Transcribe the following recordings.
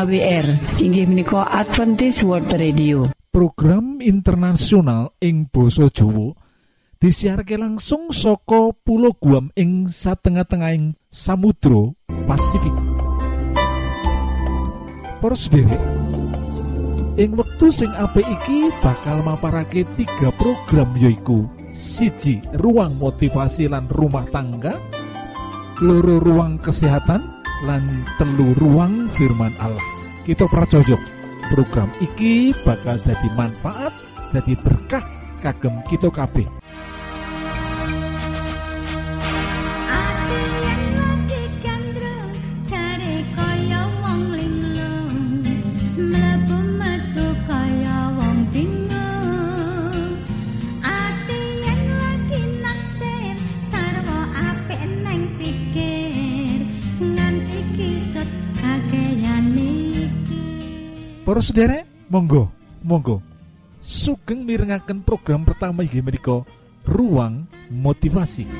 AWR inggih menika Adventist World Radio. Program internasional ing Boso Jowo disiharke langsung soko pulau Guam ing satengah-tengahing Samudro Pasifik. Sederek ing wektu sing apik iki bakal maparake tiga program yoiku siji ruang motivasi lan rumah tangga loro ruang kesehatan lan telu ruang firman Allah. Kita pracojok program iki bakal jadi manfaat jadi berkah kagem kita kabeh Para sederek, monggo, monggo. Sugeng mirengaken program pertama inggih menika Ruang Motivasi.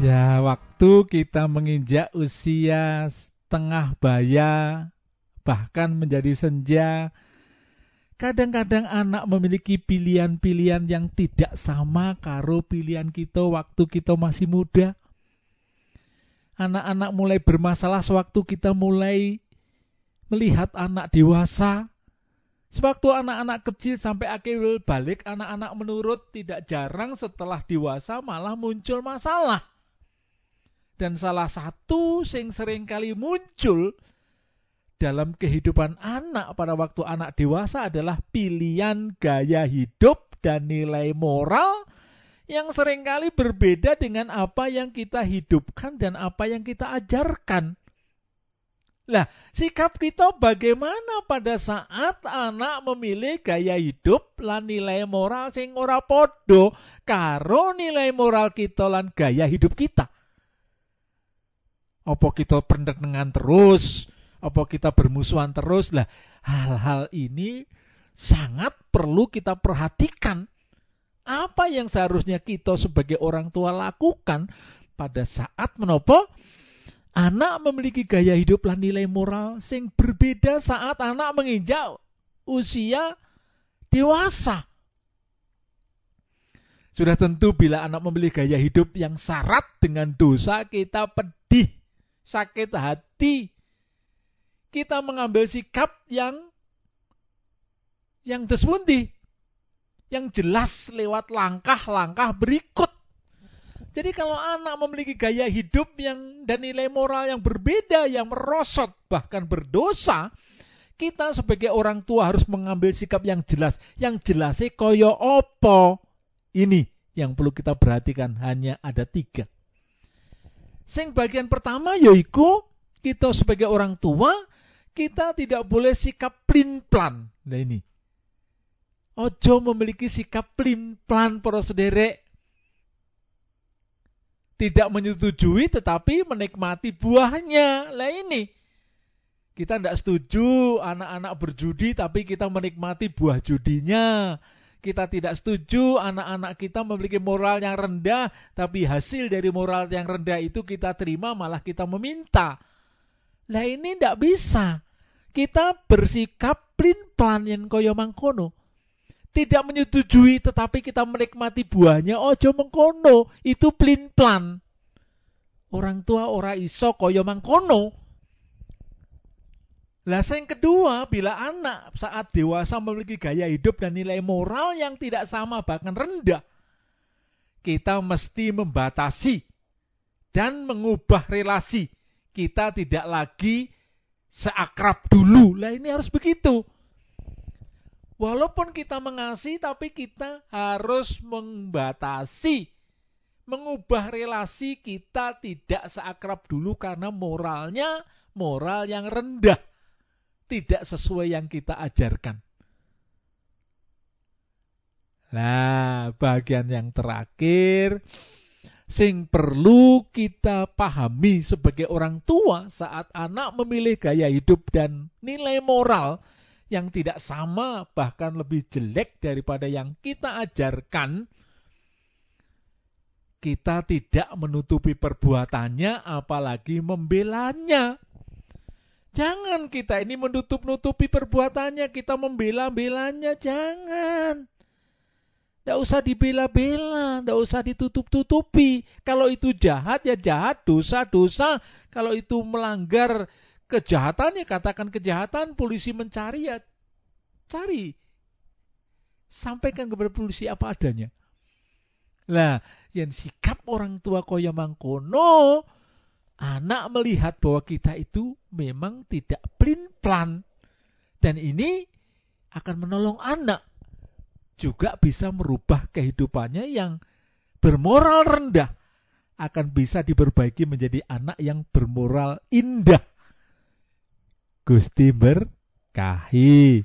Ya, waktu kita menginjak usia setengah baya, bahkan menjadi senja, kadang-kadang anak memiliki pilihan-pilihan yang tidak sama karo pilihan kita waktu kita masih muda. Anak-anak mulai bermasalah sewaktu kita mulai melihat anak dewasa. Sewaktu anak-anak kecil sampai akhir balik, anak-anak menurut tidak jarang setelah dewasa malah muncul masalah. Dan salah satu sing sering kali muncul dalam kehidupan anak pada waktu anak dewasa adalah pilihan gaya hidup dan nilai moral yang sering kali berbeda dengan apa yang kita hidupkan dan apa yang kita ajarkan. Nah, sikap kita bagaimana pada saat anak memilih gaya hidup lan nilai moral sing ora podo karo nilai moral kita lan gaya hidup kita? Apa kita pendengan terus? Apa kita bermusuhan terus? Lah, hal-hal ini sangat perlu kita perhatikan. Apa yang seharusnya kita sebagai orang tua lakukan pada saat menopo anak memiliki gaya hidup dan nilai moral sing berbeda saat anak menginjak usia dewasa. Sudah tentu bila anak memiliki gaya hidup yang syarat dengan dosa, kita pedih, sakit hati, kita mengambil sikap yang yang desmundi, yang jelas lewat langkah-langkah berikut. Jadi kalau anak memiliki gaya hidup yang dan nilai moral yang berbeda, yang merosot bahkan berdosa, kita sebagai orang tua harus mengambil sikap yang jelas. Yang jelasnya koyo opo. Ini yang perlu kita perhatikan hanya ada tiga. Sing bagian pertama yaitu kita sebagai orang tua kita tidak boleh sikap plin-plan. Nah ini. Ojo memiliki sikap plin-plan para sederek. Tidak menyetujui tetapi menikmati buahnya. Lah ini. Kita tidak setuju anak-anak berjudi tapi kita menikmati buah judinya. Kita tidak setuju anak-anak kita memiliki moral yang rendah, tapi hasil dari moral yang rendah itu kita terima, malah kita meminta. Lah ini tidak bisa. Kita bersikap plin-plan yang koyo mangkono. Tidak menyetujui tetapi kita menikmati buahnya ojo mengkono. Itu plin-plan. Orang tua ora iso koyo mangkono. Lah yang kedua, bila anak saat dewasa memiliki gaya hidup dan nilai moral yang tidak sama bahkan rendah, kita mesti membatasi dan mengubah relasi kita tidak lagi seakrab dulu. Lah ini harus begitu. Walaupun kita mengasihi tapi kita harus membatasi mengubah relasi kita tidak seakrab dulu karena moralnya moral yang rendah. Tidak sesuai yang kita ajarkan. Nah, bagian yang terakhir sing perlu kita pahami sebagai orang tua saat anak memilih gaya hidup dan nilai moral yang tidak sama bahkan lebih jelek daripada yang kita ajarkan kita tidak menutupi perbuatannya apalagi membelanya jangan kita ini menutup-nutupi perbuatannya kita membela-belanya jangan tidak usah dibela-bela, tidak usah ditutup-tutupi. Kalau itu jahat ya jahat, dosa-dosa. Kalau itu melanggar kejahatan ya katakan kejahatan, polisi mencari ya cari. Sampaikan kepada polisi apa adanya. Lah, yang sikap orang tua koya mangkono, anak melihat bahwa kita itu memang tidak plin-plan. Dan ini akan menolong anak juga bisa merubah kehidupannya yang bermoral rendah akan bisa diperbaiki menjadi anak yang bermoral indah. Gusti berkahi.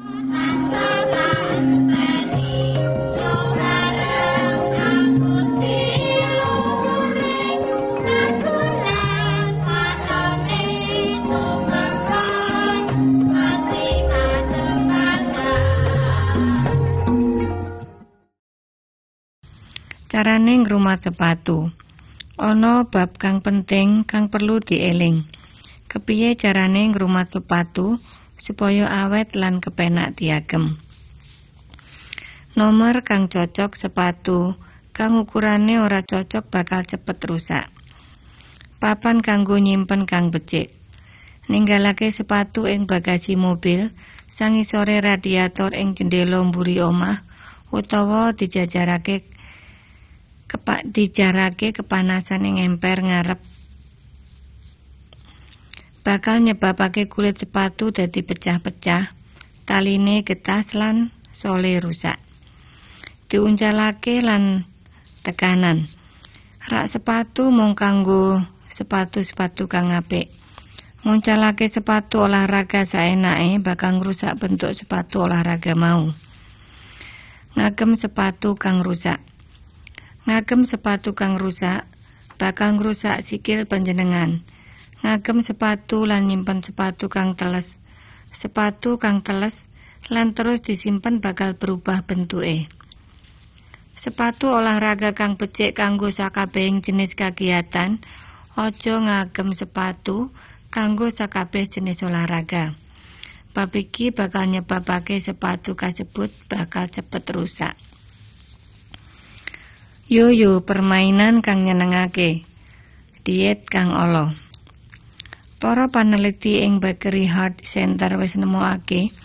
Carane ngrumat sepatu. Ana bab kang penting kang perlu dieling. Kepiye carane ngrumat sepatu supaya awet lan kepenak diagem. Nomor kang cocok sepatu kang ukurane ora cocok bakal cepet rusak. Papan kanggo nyimpen kang becik. Ninggalake sepatu ing bagasi mobil, sangisore radiator ing jendela mburi omah utawa dijajarake kepak dijarake kepanasan ing emper ngarep bakal nyebabake kulit sepatu dadi pecah-pecah, taline getas lan sole rusak. Diuncalake lan tekanan. Rak sepatu mung kanggo sepatu-sepatu kang apik. Nguncalake sepatu olahraga saenake bakal ngrusak bentuk sepatu olahraga mau. Ngagem sepatu kang rusak. Ngagem sepatu kang rusak bakal ngrusak sikil panjenengan. ngagem sepatu lan nyimpen sepatu kang teles. Sepatu kang teles lan terus disimpen bakal berubah bentuke. Sepatu olahraga kang becik kanggo sakabehing jenis kegiatan, aja ngagem sepatu kanggo sakabeh jenis olahraga. Bab iki bakal nyebabake sepatu kasebut bakal cepet rusak. Yo yo permainan kang nyenengake. Diet kang Allah. Para paneliti ing Bakery Heart Center wis nemokake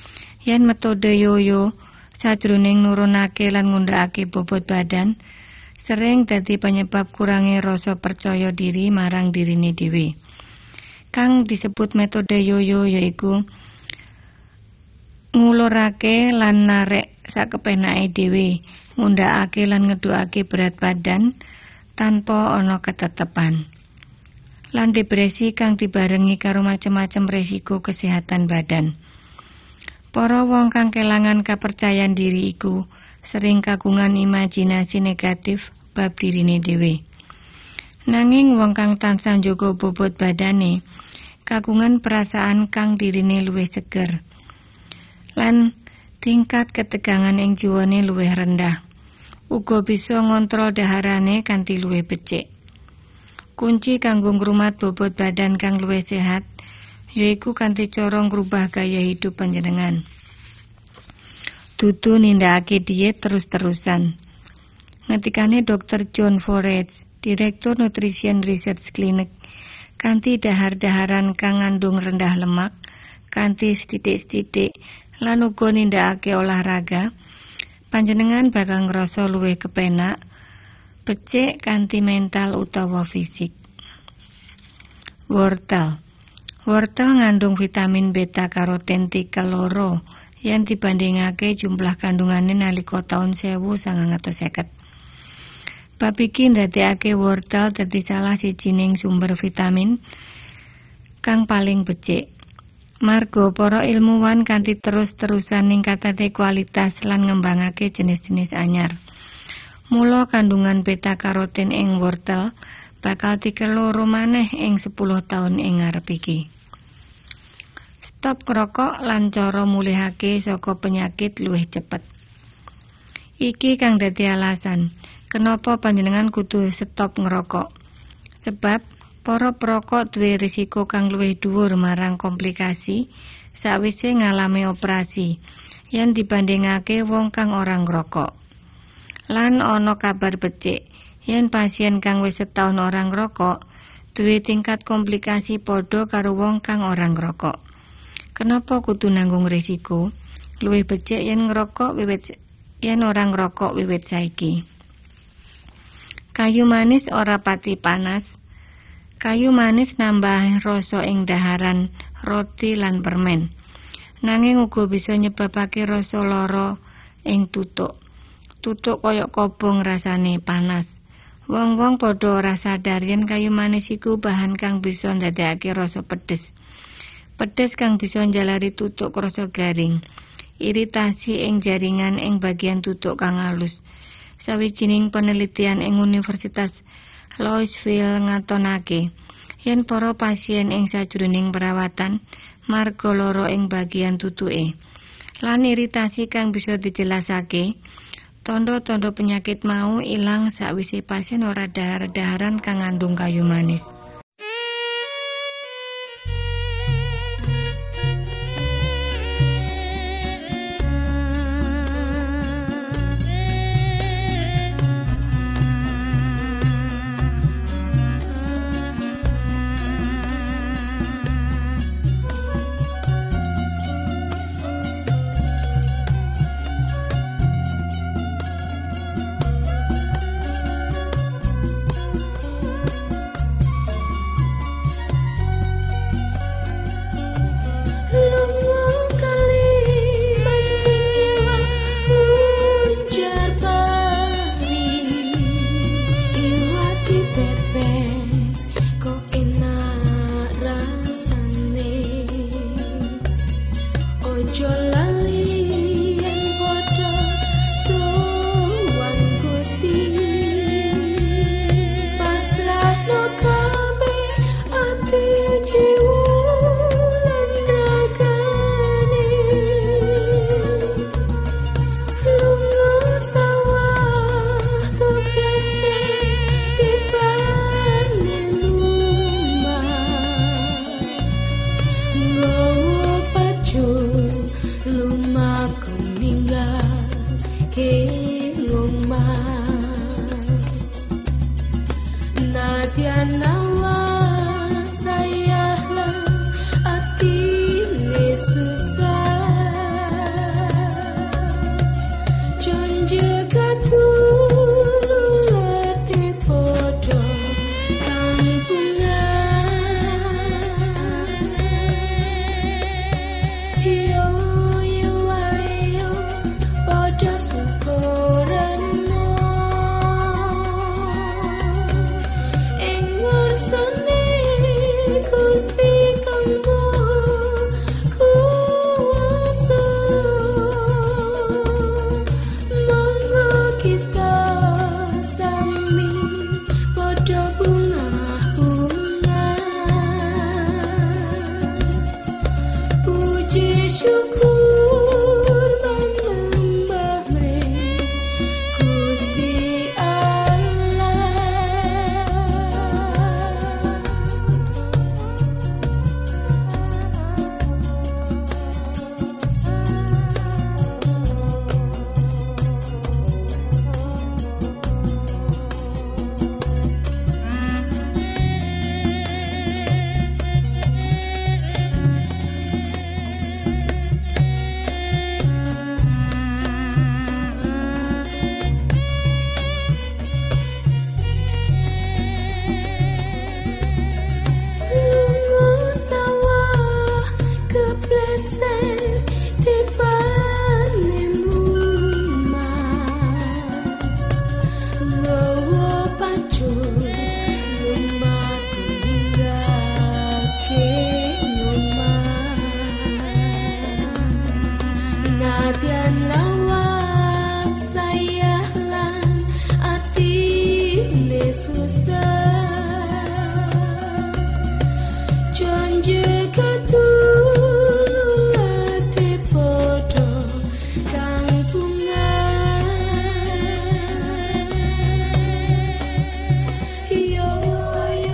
yen metode yoyo sajroning nurunake lan ngundhakake bobot badan sering dadi penyebab kurangnya rasa percaya diri marang dirine dhewe. Kang disebut metode yoyo yaiku ngulurake lan narek sakepenake dhewe, ngundhakake lan ngedukake berat badan tanpa ana ketetepan. lan depresi kang dibarengi karo macem-macem resiko kesehatan badan. Para wong kang kelangan kepercayaan diri iku sering kagungan imajinasi negatif bab dirine dhewe. Nanging wong kang tansah njaga bobot badane kagungan perasaan kang dirine luwih seger. Lan tingkat ketegangan ing jiwane luwih rendah. Uga bisa ngontrol daharane kanthi luwih becik. Kunci kanggo ngrumat bobot badan kang luwih sehat yaiku kanthi cara ngrubah gaya hidup panjenengan. Dudu nindakake diet terus-terusan. Ngetikane Dr. John Forage, Direktur Nutrition Research Clinic, kanthi dahar-daharan kang ngandung rendah lemak, kanthi sithik-sithik lan uga nindakake olahraga, panjenengan bakal ngrasa luwih kepenak becik kanthi mental utawa fisik. Wortel Wortel ngandung vitamin beta karoten tikel loro yang dibandingake jumlah kandungane nalika taun 1950. Bab iki ndadekake wortel dadi salah sijining sumber vitamin kang paling becik. Margo para ilmuwan kanthi terus-terusan ningkatake kualitas lan ngembangake jenis-jenis anyar. Mula kandungan beta karoten ing wortel bakal dikeloro maneh ing 10 taun ing ngarep iki. Stop ngerokok lan cara mulihake saka penyakit luwih cepet. Iki kang dadi alasan kenapa panjenengan kudu stop ngerokok. Sebab para perokok duwe risiko kang luwih dhuwur marang komplikasi sawise ngalami operasi yang dibandingake wong kang orang ngerokok. lan ana kabar becik yen pasien kang wis setahun orang rokok duwe tingkat komplikasi padha karo wong kang orang ngrokok. Kenapa kudu nanggung risiko? Luwih becik yen ngerokok wiwit yen orang ngrokok wiwit saiki. Kayu manis ora pati panas. Kayu manis nambah rasa ing daharan roti lan permen. Nanging uga bisa nyebabake rasa lara ing tutuk. tutuk koyok kobong rasane panas. Wong-wong padha ora sadar yen kayu manis iku bahan kang bisa ndadekake rasa pedes. Pedes kang bisa njalari tutuk rasa garing. Iritasi ing jaringan ing bagian tutuk kang halus. Sawijining penelitian ing Universitas Louisville ngatonake yen para pasien ing sajroning perawatan marga loro ing bagian tutuke. Lan iritasi kang bisa dijelasake Tondo-tondo penyakit mau ilang sakwise pasien ora dahar-daharan kang ngandung kayu manis.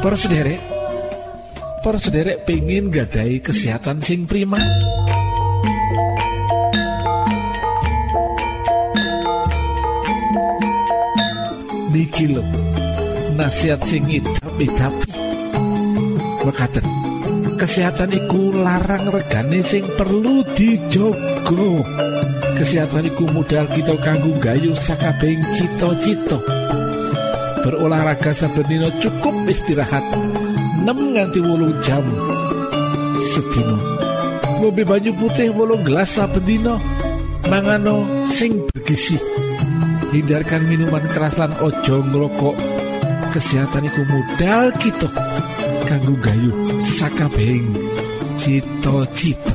Para sederek, para sederek pengen gadai kesehatan sing prima. Niki lho, nasihat sing tapi Mekaten, kesehatan iku larang regane sing perlu dijogo. Kesehatan iku modal kita kanggo gayu sakabeng cita-cita. Berolahraga saben cukup istirahat. 6 nganti wolung jam sedino ngombe banyu putih wolung gelas saben mangano sing bergizi hindarkan minuman keras lan ojo ngerokok kesehatan iku modal kita. Kanggo gayu sakabeng cito-cito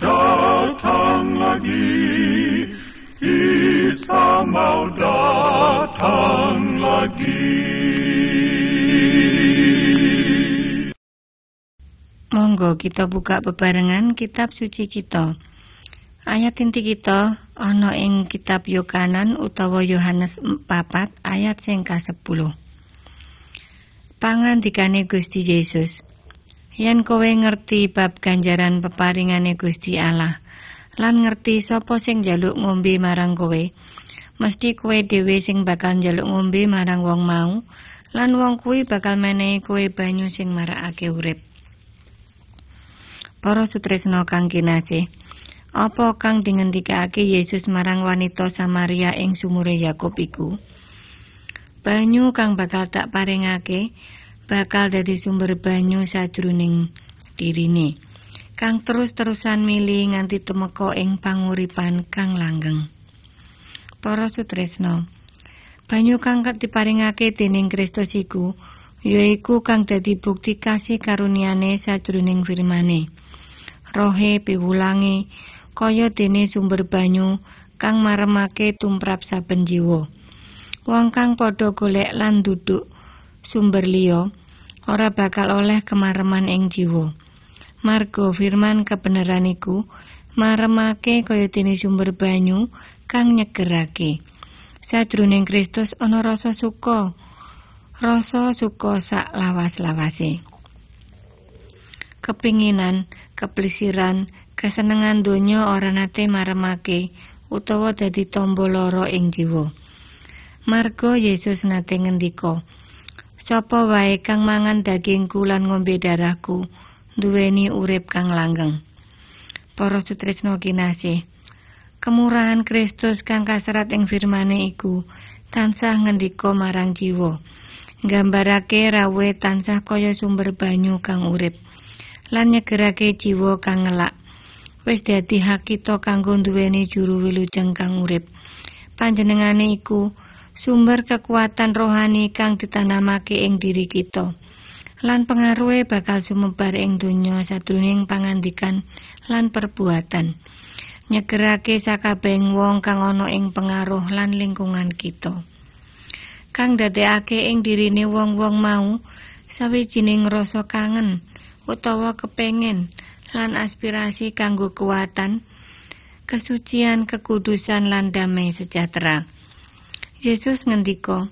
datang lagi, Isa mau datang lagi. Monggo kita buka bebarengan kitab suci kita. Ayat inti kita ana ing kitab Yohanan utawa Yohanes 4 ayat sing ka-10. Pangandikane Gusti Yesus. Yen kowe ngerti bab ganjaran peparingane Gusti Allah, lan ngerti sapa sing njaluk ngombe marang kowe, mesti kowe dhewe sing bakal njaluk ngombe marang wong mau, lan wong kuwi bakal menehi kowe banyu sing marakake urip. Para sutresna kang kinasih, apa kang dingendikake Yesus marang wanita Samaria ing sumure Yakub iku? Banyu kang bakal tak paringake bakal dadi sumber banyu sajroning dirine. Kang terus-terusan mili nganti tumeka ing panguripan kang langgeng. Para sutresna, banyu kang diparingake dening Kristus iku yaiku kang dadi bukti kasih karuniane sajroning firmane. Rohe piwulange kaya dene sumber banyu kang maremake tumrap saben jiwa. Wong kang padha golek lan duduk sumber liya ora bakal oleh kemareman ing jiwa. Margo firman kebenaran iku maremake kaya dene sumber banyu kang nyegerake. Sajroning Kristus ana rasa suka. Rasa suka sak lawas-lawase. Kepinginan, keplesiran, kesenengan donya ora nate maremake utawa dadi tombo loro ing jiwa. Margo Yesus nate ngendika, Sapa wae kang mangan dagingku lan ngombe darahku, duweni urip kang langgeng. Para sutresna kinasih, kemurahan Kristus kang kaserat ing firmane iku tansah ngendika marang jiwa. Nggambarake rawe tansah kaya sumber banyu kang urip lan nyegerake jiwa kang ngelak. Wis dadi hak kita kanggo duweni juru wilujeng kang urip. Panjenengane iku sumber kekuatan rohani kang ditanamake ing diri kita. Lan pengaruhe bakal sumebar ing donya sadurunging pangandikan lan perbuatan. Nyegerake sakabehing wong kang ana ing pengaruh lan lingkungan kita. Kang dadekake ing dirine wong-wong mau sawijining rasa kangen utawa kepengen lan aspirasi kanggo kekuatan, kesucian, kekudusan lan damai sejahtera. Yesus ngendika,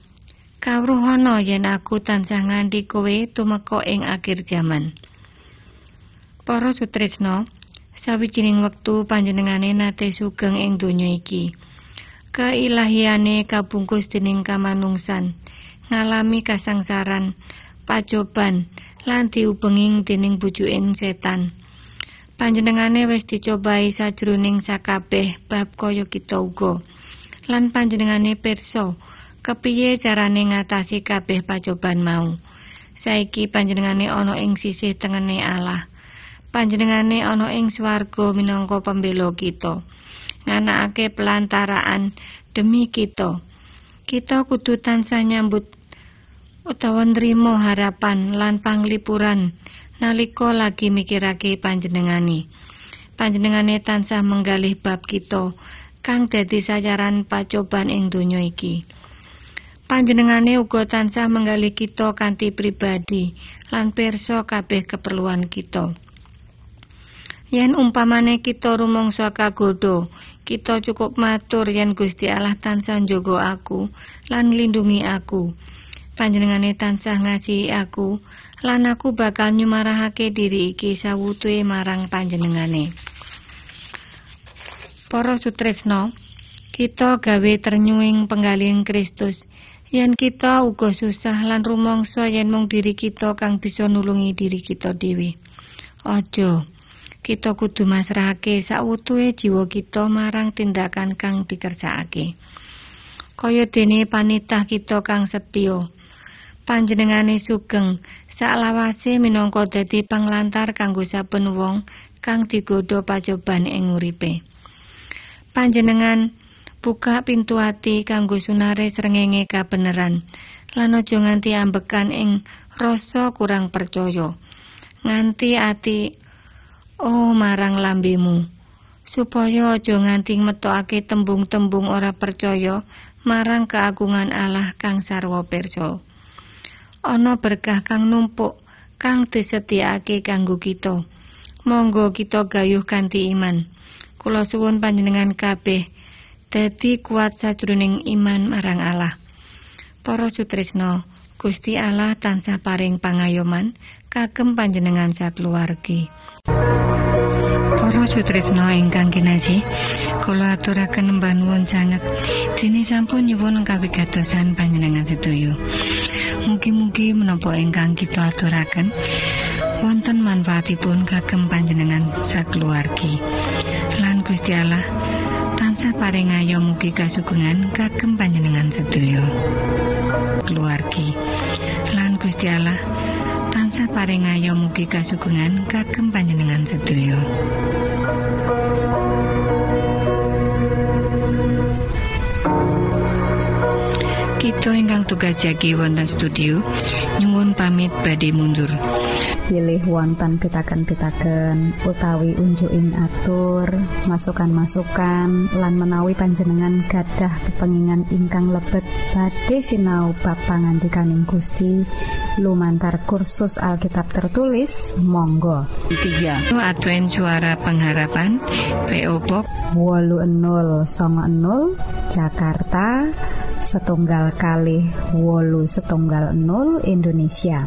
"Kawruhana yen aku tansah nganti kowe tumeka ing akhir jaman." Para sutresna, sawijining wektu panjenengane nate sugeng ing donya iki. Keilahiane kabungkus dening kamanungsan, ngalami kasangsaran, pacoban, lan diubenging dening bujuking setan. Panjenengane wis dicobai sajroning sakabeh bab kaya kita uga. Lan panjenengane pirsa kepiye carane ngatasi kabeh pacoban mau. Saiki panjenengane ana ing sisih tengene Allah. Panjenengane ana ing swarga minangka pembela kita. Nganakake pelantaraan demi kita. Kita kudu tansah nyambut utawa nrimo harapan lan panglipuran nalika lagi mikirake panjenengane. Panjenengane tansah menggalih bab kita kang dadi sajaran pacoban ing donya iki. Panjenengane uga tansah menggali kita kanthi pribadi lan pirsa kabeh keperluan kita. Yen umpamane kita rumangsa kagodho, kita cukup matur yen Gusti Allah tansah njogo aku lan nglindungi aku. panjenengane tansah ngasihi aku lan aku bakal nyumarahake diri iki sawutuhe marang panjenengane Para sutresno kita gawe ternyuing penggalih Kristus. Yen kita uga susah lan rumangsa yen mung diri kita kang bisa nulungi diri kita dhewe. Aja kita kudu masrahake sawutuhe jiwa kita marang tindakan kang dikersakake kaya dene panitah kita kang setya panjenengane sugeng saklawase minangka dadi panglantar kanggo saben wong kang digodha pacoban ing uripe panjenengan buka pintu ati kanggo sunare srengenge kabeneran lan aja nganti ambekan ing rasa kurang percaya nganti ati oh marang lambemu supaya aja nganti metokake tembung-tembung ora percaya marang keagungan Allah kang sarwa pirsa. Ana berkah kang numpuk kang disediakake kanggo kita. Monggo kita gayuh kanthi iman. Kula suwun panjenengan kabeh dadi kuat sajroning iman marang Allah. Para sutrisno, Gusti Allah tansah paring pangayoman kagem panjenengan sakeluargi. Para sutrisno ingkang kinasih, kula aturaken mbah nuwun sanget dene sampun nyuwun kawigatosan panjenengan sedaya. Mugi-mugi menapa ingkang kita aturaken wonten manfaatipun kagem panjenengan sakeluargi. Gusti Allah tansah paring ayo mugi kasugengan kagem panjenengan sedaya. Keluargi. Lan Gusti Allah tansah paring ayo mugi kasugengan kagem panjenengan sedaya. Kita ingkang tugas jagi wonten studio nyuwun pamit badhe mundur. Pilih wonten pitaken-pitaken utawi unjuking atur masukan-masukan lan menawi panjenengan gadah kepengingan ingkang lebet badhe sinau bab pangantikaning Gusti. Lumantar kursus Alkitab tertulis Monggo. 3 Advent Suara Pengharapan PO Box 80 Jakarta setunggal kali wolu setunggal 0 Indonesia